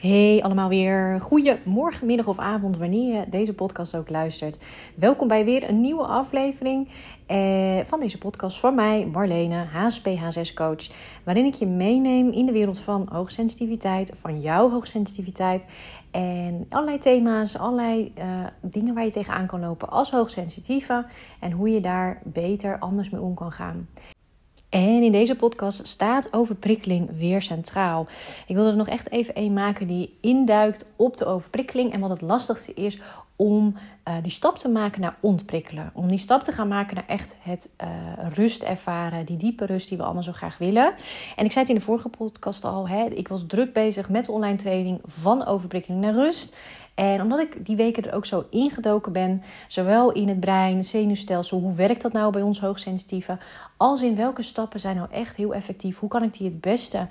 Hey allemaal weer. Goedemorgen, middag of avond, wanneer je deze podcast ook luistert. Welkom bij weer een nieuwe aflevering eh, van deze podcast van mij, Marlene, HSP H6 coach. Waarin ik je meeneem in de wereld van hoogsensitiviteit, van jouw hoogsensitiviteit. En allerlei thema's, allerlei uh, dingen waar je tegenaan kan lopen als hoogsensitieve. En hoe je daar beter anders mee om kan gaan. En in deze podcast staat overprikkeling weer centraal. Ik wilde er nog echt even een maken die induikt op de overprikkeling en wat het lastigste is om uh, die stap te maken naar ontprikkelen. Om die stap te gaan maken naar echt het uh, rust ervaren, die diepe rust die we allemaal zo graag willen. En ik zei het in de vorige podcast al, hè, ik was druk bezig met de online training van overprikkeling naar rust. En omdat ik die weken er ook zo ingedoken ben, zowel in het brein, zenuwstelsel, hoe werkt dat nou bij ons hoogsensitieve, als in welke stappen zijn nou echt heel effectief, hoe kan ik die het beste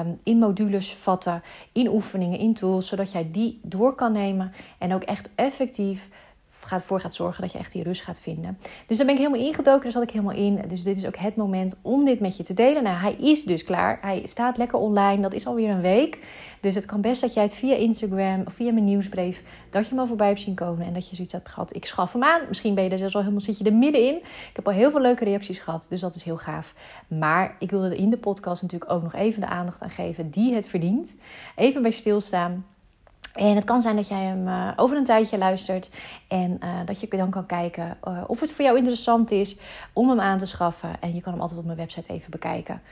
um, in modules vatten, in oefeningen, in tools, zodat jij die door kan nemen en ook echt effectief gaat, voor gaat zorgen dat je echt die rust gaat vinden. Dus daar ben ik helemaal ingedoken, daar zat ik helemaal in. Dus dit is ook het moment om dit met je te delen. Nou, hij is dus klaar. Hij staat lekker online. Dat is alweer een week. Dus het kan best dat jij het via Instagram of via mijn nieuwsbrief, dat je hem al voorbij hebt zien komen en dat je zoiets hebt gehad. Ik schaf hem aan. Misschien ben je er zelfs al helemaal, zit je er middenin. Ik heb al heel veel leuke reacties gehad, dus dat is heel gaaf. Maar ik wilde er in de podcast natuurlijk ook nog even de aandacht aan geven die het verdient. Even bij stilstaan. En het kan zijn dat jij hem uh, over een tijdje luistert en uh, dat je dan kan kijken uh, of het voor jou interessant is om hem aan te schaffen. En je kan hem altijd op mijn website even bekijken.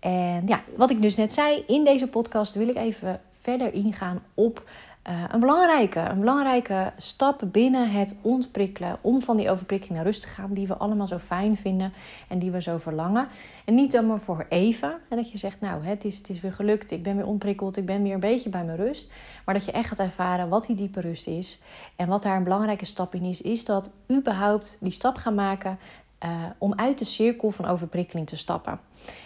En ja, wat ik dus net zei, in deze podcast wil ik even verder ingaan op uh, een, belangrijke, een belangrijke stap binnen het ontprikkelen. Om van die overprikkeling naar rust te gaan. Die we allemaal zo fijn vinden en die we zo verlangen. En niet dan maar voor even. En dat je zegt, nou het is, het is weer gelukt. Ik ben weer ontprikkeld. Ik ben weer een beetje bij mijn rust. Maar dat je echt gaat ervaren wat die diepe rust is. En wat daar een belangrijke stap in is. Is dat überhaupt die stap gaan maken uh, om uit de cirkel van overprikkeling te stappen.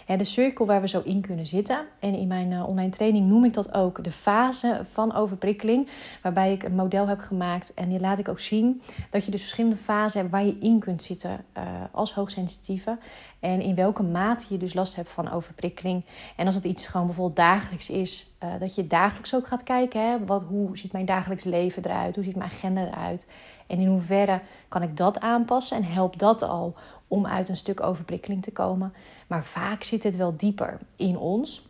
de cirkel waar we zo in kunnen zitten. En in mijn uh, online training noem ik dat ook de fase van overprikkeling. Waarbij ik een model heb gemaakt en die laat ik ook zien. Dat je dus verschillende fasen hebt waar je in kunt zitten uh, als hoogsensitieve. En in welke mate je dus last hebt van overprikkeling. En als het iets gewoon bijvoorbeeld dagelijks is, dat je dagelijks ook gaat kijken. Hè, wat, hoe ziet mijn dagelijks leven eruit? Hoe ziet mijn agenda eruit? En in hoeverre kan ik dat aanpassen en helpt dat al om uit een stuk overprikkeling te komen? Maar vaak zit het wel dieper in ons.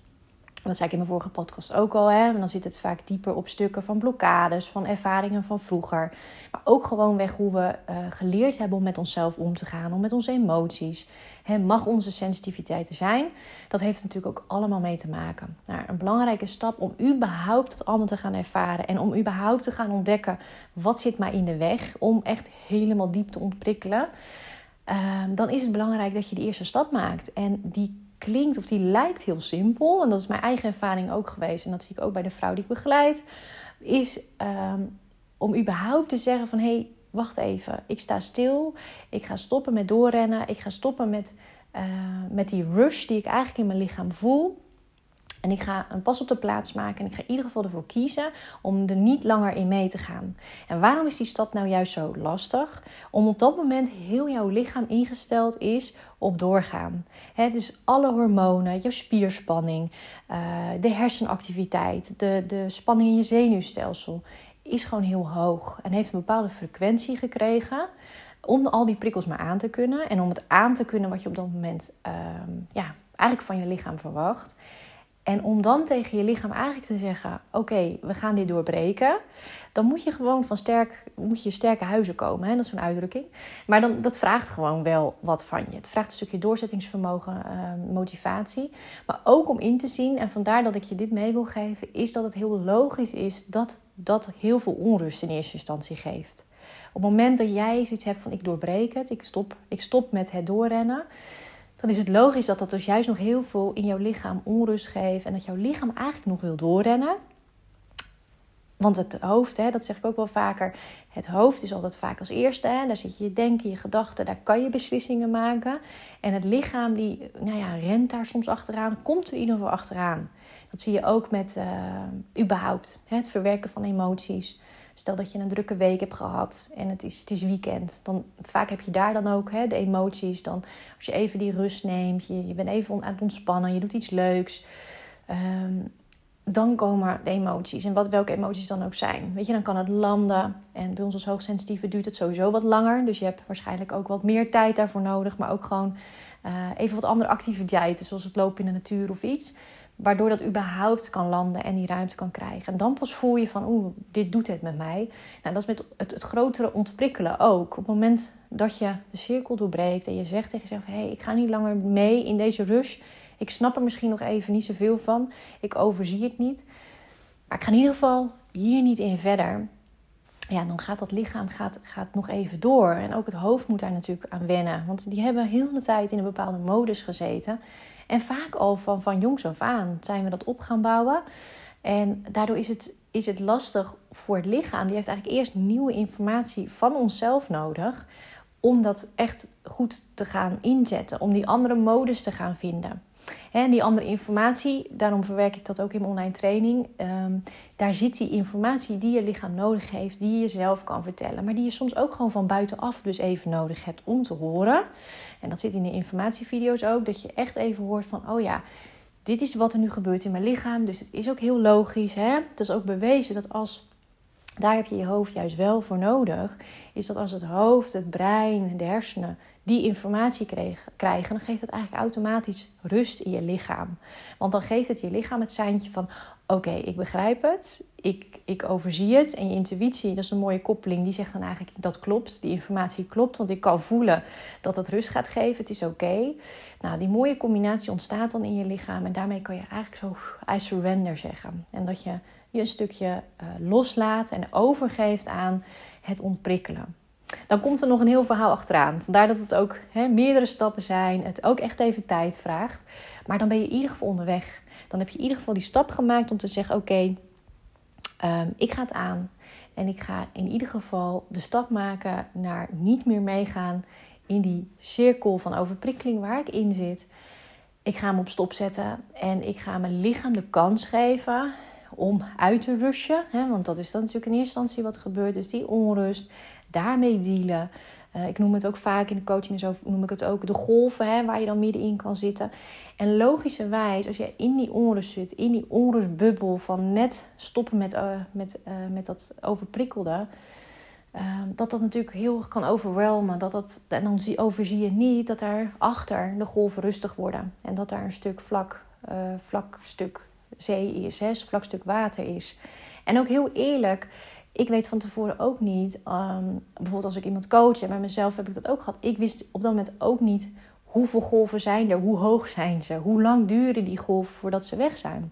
Dat zei ik in mijn vorige podcast ook al. Hè? dan zit het vaak dieper op stukken van blokkades, van ervaringen van vroeger. Maar ook gewoon weg hoe we uh, geleerd hebben om met onszelf om te gaan, om met onze emoties. Hè, mag onze sensitiviteit er zijn? Dat heeft natuurlijk ook allemaal mee te maken. Nou, een belangrijke stap om überhaupt het allemaal te gaan ervaren en om überhaupt te gaan ontdekken wat zit mij in de weg om echt helemaal diep te ontprikkelen. Uh, dan is het belangrijk dat je die eerste stap maakt. En die klinkt of die lijkt heel simpel. En dat is mijn eigen ervaring ook geweest. En dat zie ik ook bij de vrouw die ik begeleid. Is um, om überhaupt te zeggen van... hé, hey, wacht even. Ik sta stil. Ik ga stoppen met doorrennen. Ik ga stoppen met, uh, met die rush die ik eigenlijk in mijn lichaam voel. En ik ga een pas op de plaats maken. En ik ga in ieder geval ervoor kiezen om er niet langer in mee te gaan. En waarom is die stap nou juist zo lastig? Om op dat moment heel jouw lichaam ingesteld is op doorgaan. Dus alle hormonen, jouw spierspanning, uh, de hersenactiviteit, de, de spanning in je zenuwstelsel is gewoon heel hoog. En heeft een bepaalde frequentie gekregen om al die prikkels maar aan te kunnen. En om het aan te kunnen wat je op dat moment uh, ja, eigenlijk van je lichaam verwacht. En om dan tegen je lichaam eigenlijk te zeggen: Oké, we gaan dit doorbreken. Dan moet je gewoon van sterk, moet je sterke huizen komen. Hè? Dat is zo'n uitdrukking. Maar dan, dat vraagt gewoon wel wat van je. Het vraagt een stukje doorzettingsvermogen, uh, motivatie. Maar ook om in te zien, en vandaar dat ik je dit mee wil geven, is dat het heel logisch is dat dat heel veel onrust in eerste instantie geeft. Op het moment dat jij zoiets hebt van: Ik doorbreek het, ik stop, ik stop met het doorrennen dan is het logisch dat dat dus juist nog heel veel in jouw lichaam onrust geeft. En dat jouw lichaam eigenlijk nog wil doorrennen. Want het hoofd, hè, dat zeg ik ook wel vaker, het hoofd is altijd vaak als eerste. Hè, daar zit je denken, je gedachten, daar kan je beslissingen maken. En het lichaam die, nou ja, rent daar soms achteraan, komt er in ieder geval achteraan. Dat zie je ook met uh, überhaupt hè, het verwerken van emoties. Stel dat je een drukke week hebt gehad en het is, het is weekend. Dan, vaak heb je daar dan ook hè, de emoties. Dan, als je even die rust neemt, je, je bent even aan het ontspannen, je doet iets leuks. Um, dan komen de emoties. En wat, welke emoties dan ook zijn. Weet je, dan kan het landen. En bij ons als hoogsensitieve duurt het sowieso wat langer. Dus je hebt waarschijnlijk ook wat meer tijd daarvoor nodig. Maar ook gewoon uh, even wat andere activiteiten. Zoals het lopen in de natuur of iets. Waardoor dat überhaupt kan landen en die ruimte kan krijgen. En dan pas voel je van, oeh, dit doet het met mij. Nou, dat is met het, het grotere ontprikkelen ook. Op het moment dat je de cirkel doorbreekt en je zegt tegen jezelf... hé, hey, ik ga niet langer mee in deze rush. Ik snap er misschien nog even niet zoveel van. Ik overzie het niet. Maar ik ga in ieder geval hier niet in verder. Ja, dan gaat dat lichaam gaat, gaat nog even door. En ook het hoofd moet daar natuurlijk aan wennen. Want die hebben heel de tijd in een bepaalde modus gezeten. En vaak al van, van jongs af aan zijn we dat op gaan bouwen. En daardoor is het, is het lastig voor het lichaam. Die heeft eigenlijk eerst nieuwe informatie van onszelf nodig. Om dat echt goed te gaan inzetten. Om die andere modus te gaan vinden. En die andere informatie, daarom verwerk ik dat ook in mijn online training. Ehm, daar zit die informatie die je lichaam nodig heeft, die je zelf kan vertellen. Maar die je soms ook gewoon van buitenaf dus even nodig hebt om te horen. En dat zit in de informatievideo's ook, dat je echt even hoort van, oh ja, dit is wat er nu gebeurt in mijn lichaam. Dus het is ook heel logisch. Hè? Het is ook bewezen dat als daar heb je je hoofd juist wel voor nodig. Is dat als het hoofd, het brein, de hersenen die informatie krijgen, dan geeft het eigenlijk automatisch rust in je lichaam. Want dan geeft het je lichaam het seintje van: oké, ik begrijp het, ik, ik overzie het. En je intuïtie, dat is een mooie koppeling, die zegt dan eigenlijk: dat klopt, die informatie klopt, want ik kan voelen dat het rust gaat geven, het is oké. Nou, die mooie combinatie ontstaat dan in je lichaam en daarmee kan je eigenlijk zo: I surrender zeggen. En dat je je een stukje uh, loslaat en overgeeft aan het ontprikkelen. Dan komt er nog een heel verhaal achteraan. Vandaar dat het ook meerdere stappen zijn. Het ook echt even tijd vraagt. Maar dan ben je in ieder geval onderweg. Dan heb je in ieder geval die stap gemaakt om te zeggen: Oké, ehm, ik ga het aan. En ik ga in ieder geval de stap maken naar niet meer meegaan in die cirkel van overprikkeling waar ik in zit. Ik ga hem op stop zetten en ik ga mijn lichaam de kans geven om uit te rushen. Hè, want dat is dan natuurlijk in eerste instantie wat gebeurt. Dus die onrust, daarmee dealen. Uh, ik noem het ook vaak in de coaching, zo noem ik het ook de golven hè, waar je dan middenin kan zitten. En logischerwijs, als je in die onrust zit, in die onrustbubbel van net stoppen met, uh, met, uh, met dat overprikkelde, dat dat natuurlijk heel erg kan overwelmen. Dat dat, en dan zie, overzie je niet dat er achter de golven rustig worden. En dat daar een stuk vlak, vlak stuk zee is, hè, vlak stuk water is. En ook heel eerlijk, ik weet van tevoren ook niet, um, bijvoorbeeld als ik iemand coach en bij mezelf heb ik dat ook gehad. Ik wist op dat moment ook niet hoeveel golven zijn er, hoe hoog zijn ze, hoe lang duren die golven voordat ze weg zijn.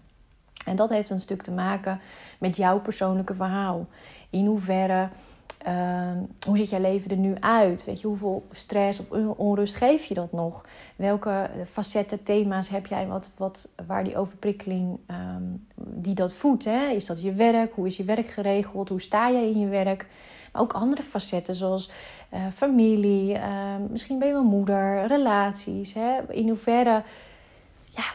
En dat heeft een stuk te maken met jouw persoonlijke verhaal. In hoeverre Ehm, hoe ziet jouw leven er nu uit? Weet je, hoeveel stress of onrust geef je dat nog? Welke facetten, thema's heb jij wat, wat, waar die overprikkeling ehm, die dat voedt? Hè? Is dat je werk? Hoe is je werk geregeld? Hoe sta jij in je werk? Maar ook andere facetten zoals uh, familie, ehm, misschien ben je wel moeder, relaties. Hè? In hoeverre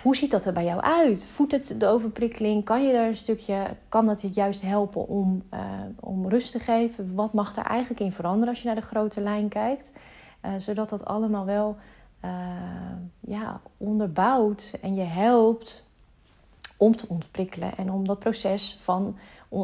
hoe ziet dat er bij jou uit? Voedt het de overprikkeling? Kan je daar een stukje, kan dat je juist helpen om, uh, om rust te geven? Wat mag er eigenlijk in veranderen als je naar de grote lijn kijkt? Uh, zodat dat allemaal wel uh, ja, onderbouwt en je helpt om te ontprikkelen en om dat proces van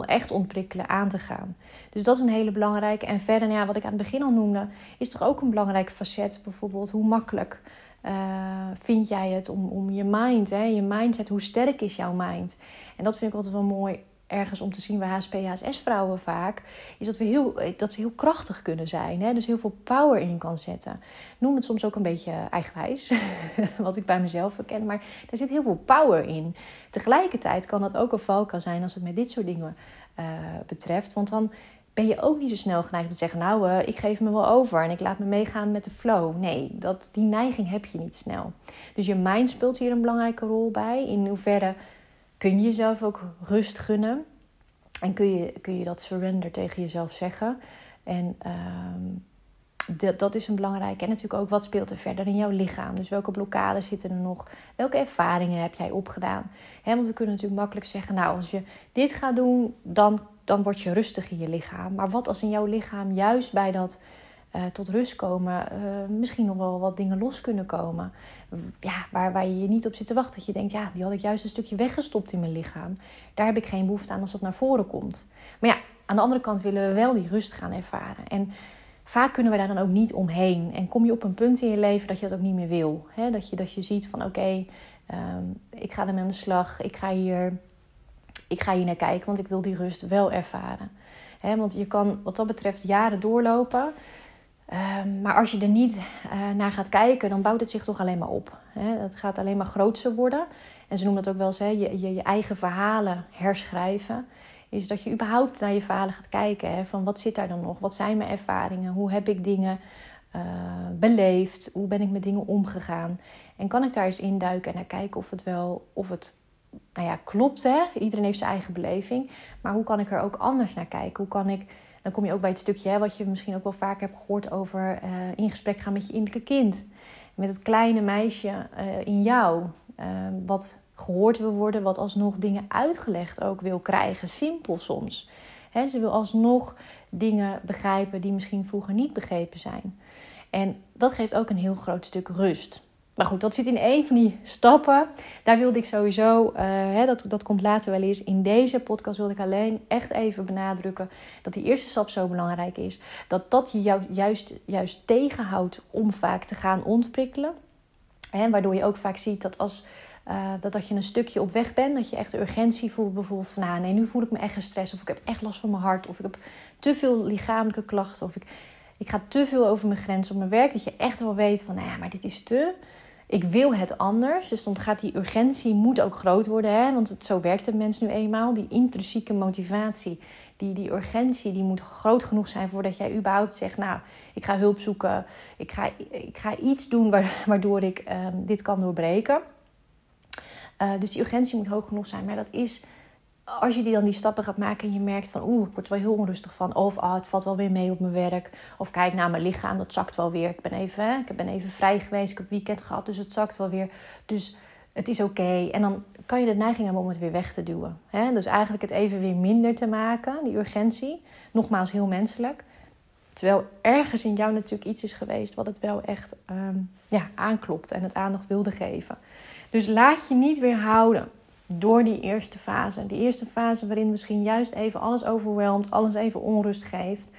echt ontprikkelen aan te gaan. Dus dat is een hele belangrijke. En verder, nou ja, wat ik aan het begin al noemde, is toch ook een belangrijk facet. Bijvoorbeeld hoe makkelijk uh, vind jij het om, om je mind, hè, je mindset, hoe sterk is jouw mind? En dat vind ik altijd wel mooi ergens om te zien bij HSP, HSS-vrouwen vaak, is dat, we heel, dat ze heel krachtig kunnen zijn. Hè? Dus heel veel power in kan zetten. Noem het soms ook een beetje eigenwijs, wat ik bij mezelf herken, maar er zit heel veel power in. Tegelijkertijd kan dat ook een valkuil zijn als het met dit soort dingen uh, betreft, want dan ben je ook niet zo snel geneigd om te zeggen: Nou, uh, ik geef me wel over en ik laat me meegaan met de flow. Nee, dat, die neiging heb je niet snel. Dus je mind speelt hier een belangrijke rol bij. In hoeverre kun je jezelf ook rust gunnen en kun je, kun je dat surrender tegen jezelf zeggen. En uh, dat, dat is een belangrijke. En natuurlijk ook wat speelt er verder in jouw lichaam. Dus welke blokkades zitten er nog? Welke ervaringen heb jij opgedaan? Want we kunnen natuurlijk makkelijk zeggen: Nou, als je dit gaat doen, dan dan word je rustig in je lichaam. Maar wat als in jouw lichaam juist bij dat tot rust komen, misschien nog wel wat dingen los kunnen komen. Ja, waar, waar je je niet op zit te wachten. Dat je denkt, ja, die had ik juist een stukje weggestopt in mijn lichaam. Daar heb ik geen behoefte aan als dat naar voren komt. Maar ja, aan de andere kant willen we wel die rust gaan ervaren. En vaak kunnen we daar dan ook niet omheen. En kom je op een punt in je leven dat je dat ook niet meer wil. Hè? Dat, je, dat je ziet van oké, ehm, ik ga ermee aan de slag. Ik ga, hier, ik ga hier naar kijken, want ik wil die rust wel ervaren. Hè? Want je kan wat dat betreft jaren doorlopen. Ehm, maar als je er niet uh, naar gaat kijken, dan bouwt het zich toch alleen maar op. Hè? Het gaat alleen maar groter worden. En ze noemen dat ook wel eens, hè? Je, je, je eigen verhalen herschrijven is dat je überhaupt naar je verhalen gaat kijken. Hè? Van wat zit daar dan nog? Wat zijn mijn ervaringen? Hoe heb ik dingen uh, beleefd? Hoe ben ik met dingen omgegaan? En kan ik daar eens induiken en naar kijken of het wel of het, nou ja, klopt. Hè? Iedereen heeft zijn eigen beleving. Maar hoe kan ik er ook anders naar kijken? Hoe kan ik, dan kom je ook bij het stukje hè, wat je misschien ook wel vaak hebt gehoord over uh, in gesprek gaan met je innerlijke kind. Met het kleine meisje uh, in jou. wat gehoord wil worden, wat alsnog dingen uitgelegd ook wil krijgen. Simpel soms. ze wil alsnog dingen begrijpen die misschien vroeger niet begrepen zijn. En dat geeft ook een heel groot stuk rust. Maar goed, dat zit in een van die stappen. Daar wilde ik sowieso, uh, dat, dat komt later wel eens. In deze podcast wilde ik alleen echt even benadrukken dat die eerste stap zo belangrijk is. Dat dat je jou juist, juist tegenhoudt om vaak te gaan ontprikkelen. Hè, waardoor je ook vaak ziet dat als uh, dat, dat je een stukje op weg bent, dat je echt de urgentie voelt. Bijvoorbeeld van, nou, nee, nu voel ik me echt gestrest. Of ik heb echt last van mijn hart. Of ik heb te veel lichamelijke klachten. Of ik, ik ga te veel over mijn grens op mijn werk. Dat je echt wel weet van, nou ja, maar dit is te. Ik wil het anders. Dus dan gaat die urgentie moet ook groot worden. Hè? Want het, zo werkt de mens nu eenmaal. Die intrinsieke motivatie, die, die urgentie, die moet groot genoeg zijn voordat jij überhaupt zegt: Nou, ik ga hulp zoeken. Ik ga, ik ga iets doen waardoor ik um, dit kan doorbreken. Uh, dus die urgentie moet hoog genoeg zijn. Maar dat is, als je die dan die stappen gaat maken en je merkt van... oeh, ik word er wel heel onrustig van. Of ah, het valt wel weer mee op mijn werk. Of kijk naar mijn lichaam, dat zakt wel weer. Ik ben even, ik ben even vrij geweest, ik heb weekend gehad, dus het zakt wel weer. Dus het is oké. En dan kan je de neiging hebben om het weer weg te duwen. Hè? Dus eigenlijk het even weer minder te maken, die urgentie. Nogmaals, heel menselijk. Terwijl ergens in jou natuurlijk iets is geweest wat het wel echt um, ja, aanklopt en het aandacht wilde geven. Dus laat je niet weerhouden door die eerste fase. Die eerste fase waarin misschien juist even alles overweldigt, alles even onrust geeft.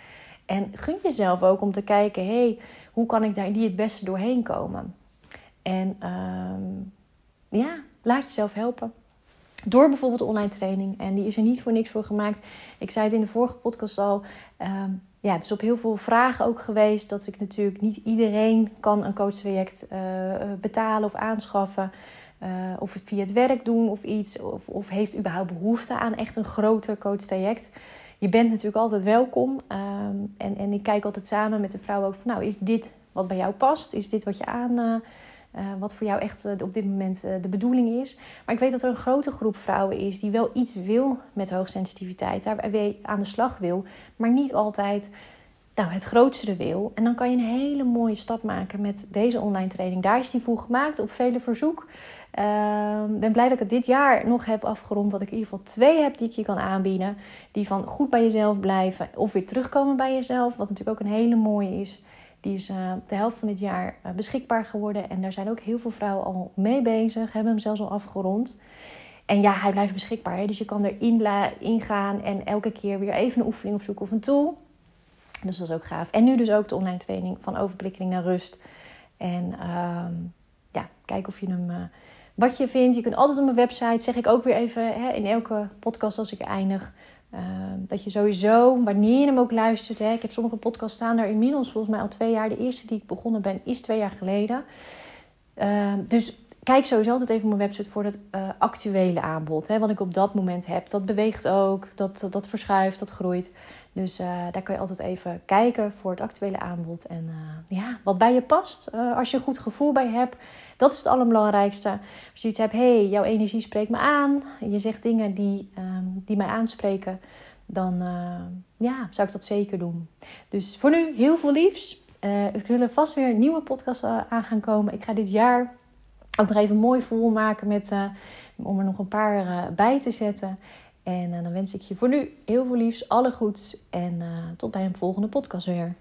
En gun jezelf ook om te kijken, hé, hey, hoe kan ik daar die het beste doorheen komen? En um, ja, laat jezelf helpen. Door bijvoorbeeld online training. En die is er niet voor niks voor gemaakt. Ik zei het in de vorige podcast al. Um, ja, het is op heel veel vragen ook geweest dat ik natuurlijk niet iedereen kan een coachtraject uh, betalen of aanschaffen. Uh, of het via het werk doen of iets. Of, of heeft überhaupt behoefte aan echt een groter coachtraject. Je bent natuurlijk altijd welkom. Um, en, en ik kijk altijd samen met de vrouw ook van nou, is dit wat bij jou past? Is dit wat je aan... Uh, wat voor jou echt uh, op dit moment uh, de bedoeling is. Maar ik weet dat er een grote groep vrouwen is die wel iets wil met hoogsensitiviteit. Daarbij aan de slag wil, maar niet altijd nou, het grootste wil. En dan kan je een hele mooie stap maken met deze online training. Daar is die voor gemaakt op vele verzoek. Ik ehm, ben blij dat ik het dit jaar nog heb afgerond. Dat ik in ieder geval twee heb die ik je kan aanbieden. Die van goed bij jezelf blijven of weer terugkomen bij jezelf. Wat natuurlijk ook een hele mooie is. Die is uh, de helft van dit jaar uh, beschikbaar geworden. En daar zijn ook heel veel vrouwen al mee bezig. Hebben hem zelfs al afgerond. En ja, hij blijft beschikbaar. Hè? Dus je kan erin ingaan en elke keer weer even een oefening opzoeken of een tool. Dus dat is ook gaaf. En nu dus ook de online training van overprikkeling naar rust. En uh, ja, kijk of je hem... Uh, wat je vindt. Je kunt altijd op mijn website, zeg ik ook weer even hè, in elke podcast als ik eindig. Uh, dat je sowieso, wanneer je hem ook luistert. Hè, ik heb sommige podcasts staan daar inmiddels volgens mij al twee jaar. De eerste die ik begonnen ben is twee jaar geleden. Uh, dus kijk sowieso altijd even op mijn website voor het uh, actuele aanbod. Hè, wat ik op dat moment heb. Dat beweegt ook, dat, dat verschuift, dat groeit. Dus uh, daar kun je altijd even kijken voor het actuele aanbod. En uh, ja, wat bij je past. Uh, als je een goed gevoel bij hebt, dat is het allerbelangrijkste. Als je iets hebt, hey, jouw energie spreekt me aan. Je zegt dingen die, um, die mij aanspreken. Dan ja, zou ik dat zeker doen. Dus voor nu heel veel liefs. er zullen vast weer nieuwe podcasts aan gaan komen. Ik ga dit jaar ook nog even mooi vol maken met, om er nog een paar bij te zetten. En uh, dan wens ik je voor nu heel veel liefs, alle goeds en uh, tot bij een volgende podcast weer.